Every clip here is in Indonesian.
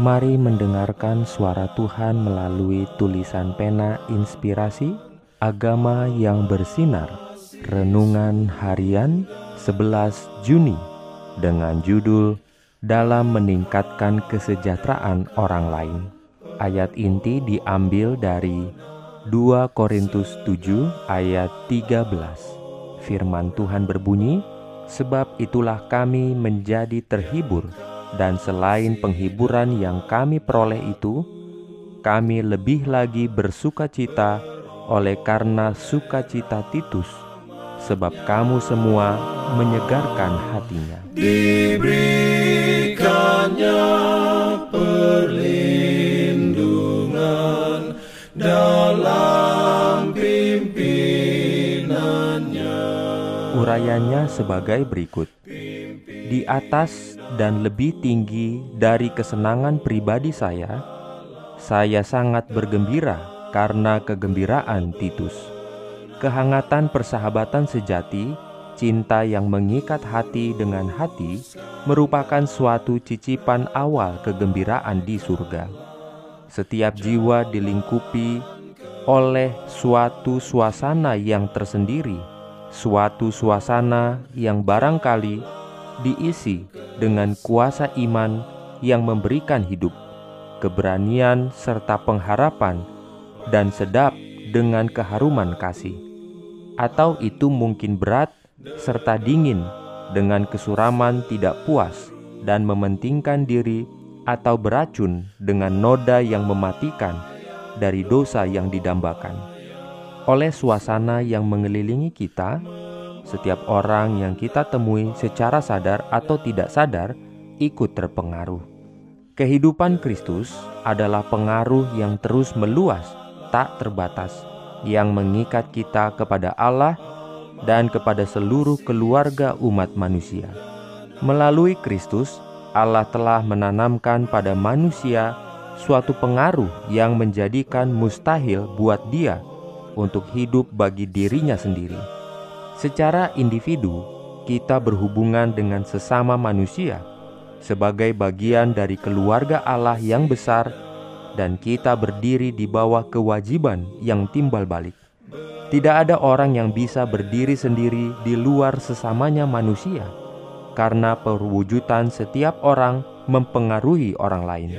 Mari mendengarkan suara Tuhan melalui tulisan pena inspirasi Agama yang bersinar Renungan Harian 11 Juni dengan judul Dalam Meningkatkan Kesejahteraan Orang Lain. Ayat inti diambil dari 2 Korintus 7 ayat 13 Firman Tuhan berbunyi Sebab itulah kami menjadi terhibur dan selain penghiburan yang kami peroleh itu, kami lebih lagi bersuka cita oleh karena sukacita Titus, sebab kamu semua menyegarkan hatinya. Diberikannya perlindungan dalam pimpinannya. Urayanya sebagai berikut. Di atas dan lebih tinggi dari kesenangan pribadi saya, saya sangat bergembira karena kegembiraan Titus. Kehangatan persahabatan sejati, cinta yang mengikat hati dengan hati, merupakan suatu cicipan awal kegembiraan di surga. Setiap jiwa dilingkupi oleh suatu suasana yang tersendiri, suatu suasana yang barangkali diisi dengan kuasa iman yang memberikan hidup, keberanian, serta pengharapan, dan sedap dengan keharuman kasih. Atau itu mungkin berat serta dingin dengan kesuraman tidak puas dan mementingkan diri atau beracun dengan noda yang mematikan dari dosa yang didambakan. Oleh suasana yang mengelilingi kita, setiap orang yang kita temui secara sadar atau tidak sadar ikut terpengaruh. Kehidupan Kristus adalah pengaruh yang terus meluas, tak terbatas, yang mengikat kita kepada Allah dan kepada seluruh keluarga umat manusia. Melalui Kristus, Allah telah menanamkan pada manusia suatu pengaruh yang menjadikan mustahil buat dia untuk hidup bagi dirinya sendiri Secara individu, kita berhubungan dengan sesama manusia sebagai bagian dari keluarga Allah yang besar, dan kita berdiri di bawah kewajiban yang timbal balik. Tidak ada orang yang bisa berdiri sendiri di luar sesamanya manusia, karena perwujudan setiap orang mempengaruhi orang lain.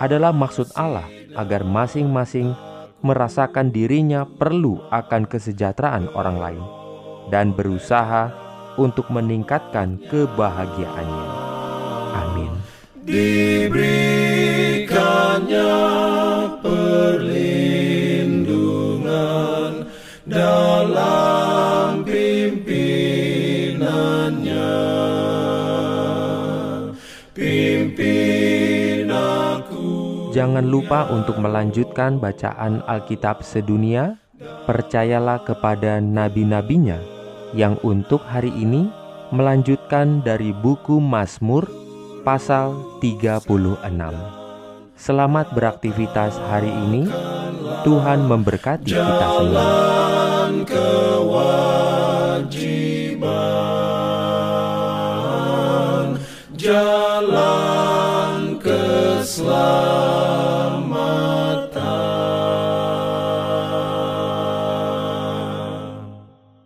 Adalah maksud Allah agar masing-masing merasakan dirinya perlu akan kesejahteraan orang lain dan berusaha untuk meningkatkan kebahagiaannya. Amin. Diberikannya perlindungan dalam pimpinannya. Pimpin aku. Jangan lupa untuk melanjutkan bacaan Alkitab sedunia. Percayalah kepada nabi-nabinya yang untuk hari ini melanjutkan dari buku Mazmur pasal 36. Selamat beraktivitas hari ini. Tuhan memberkati kita semua.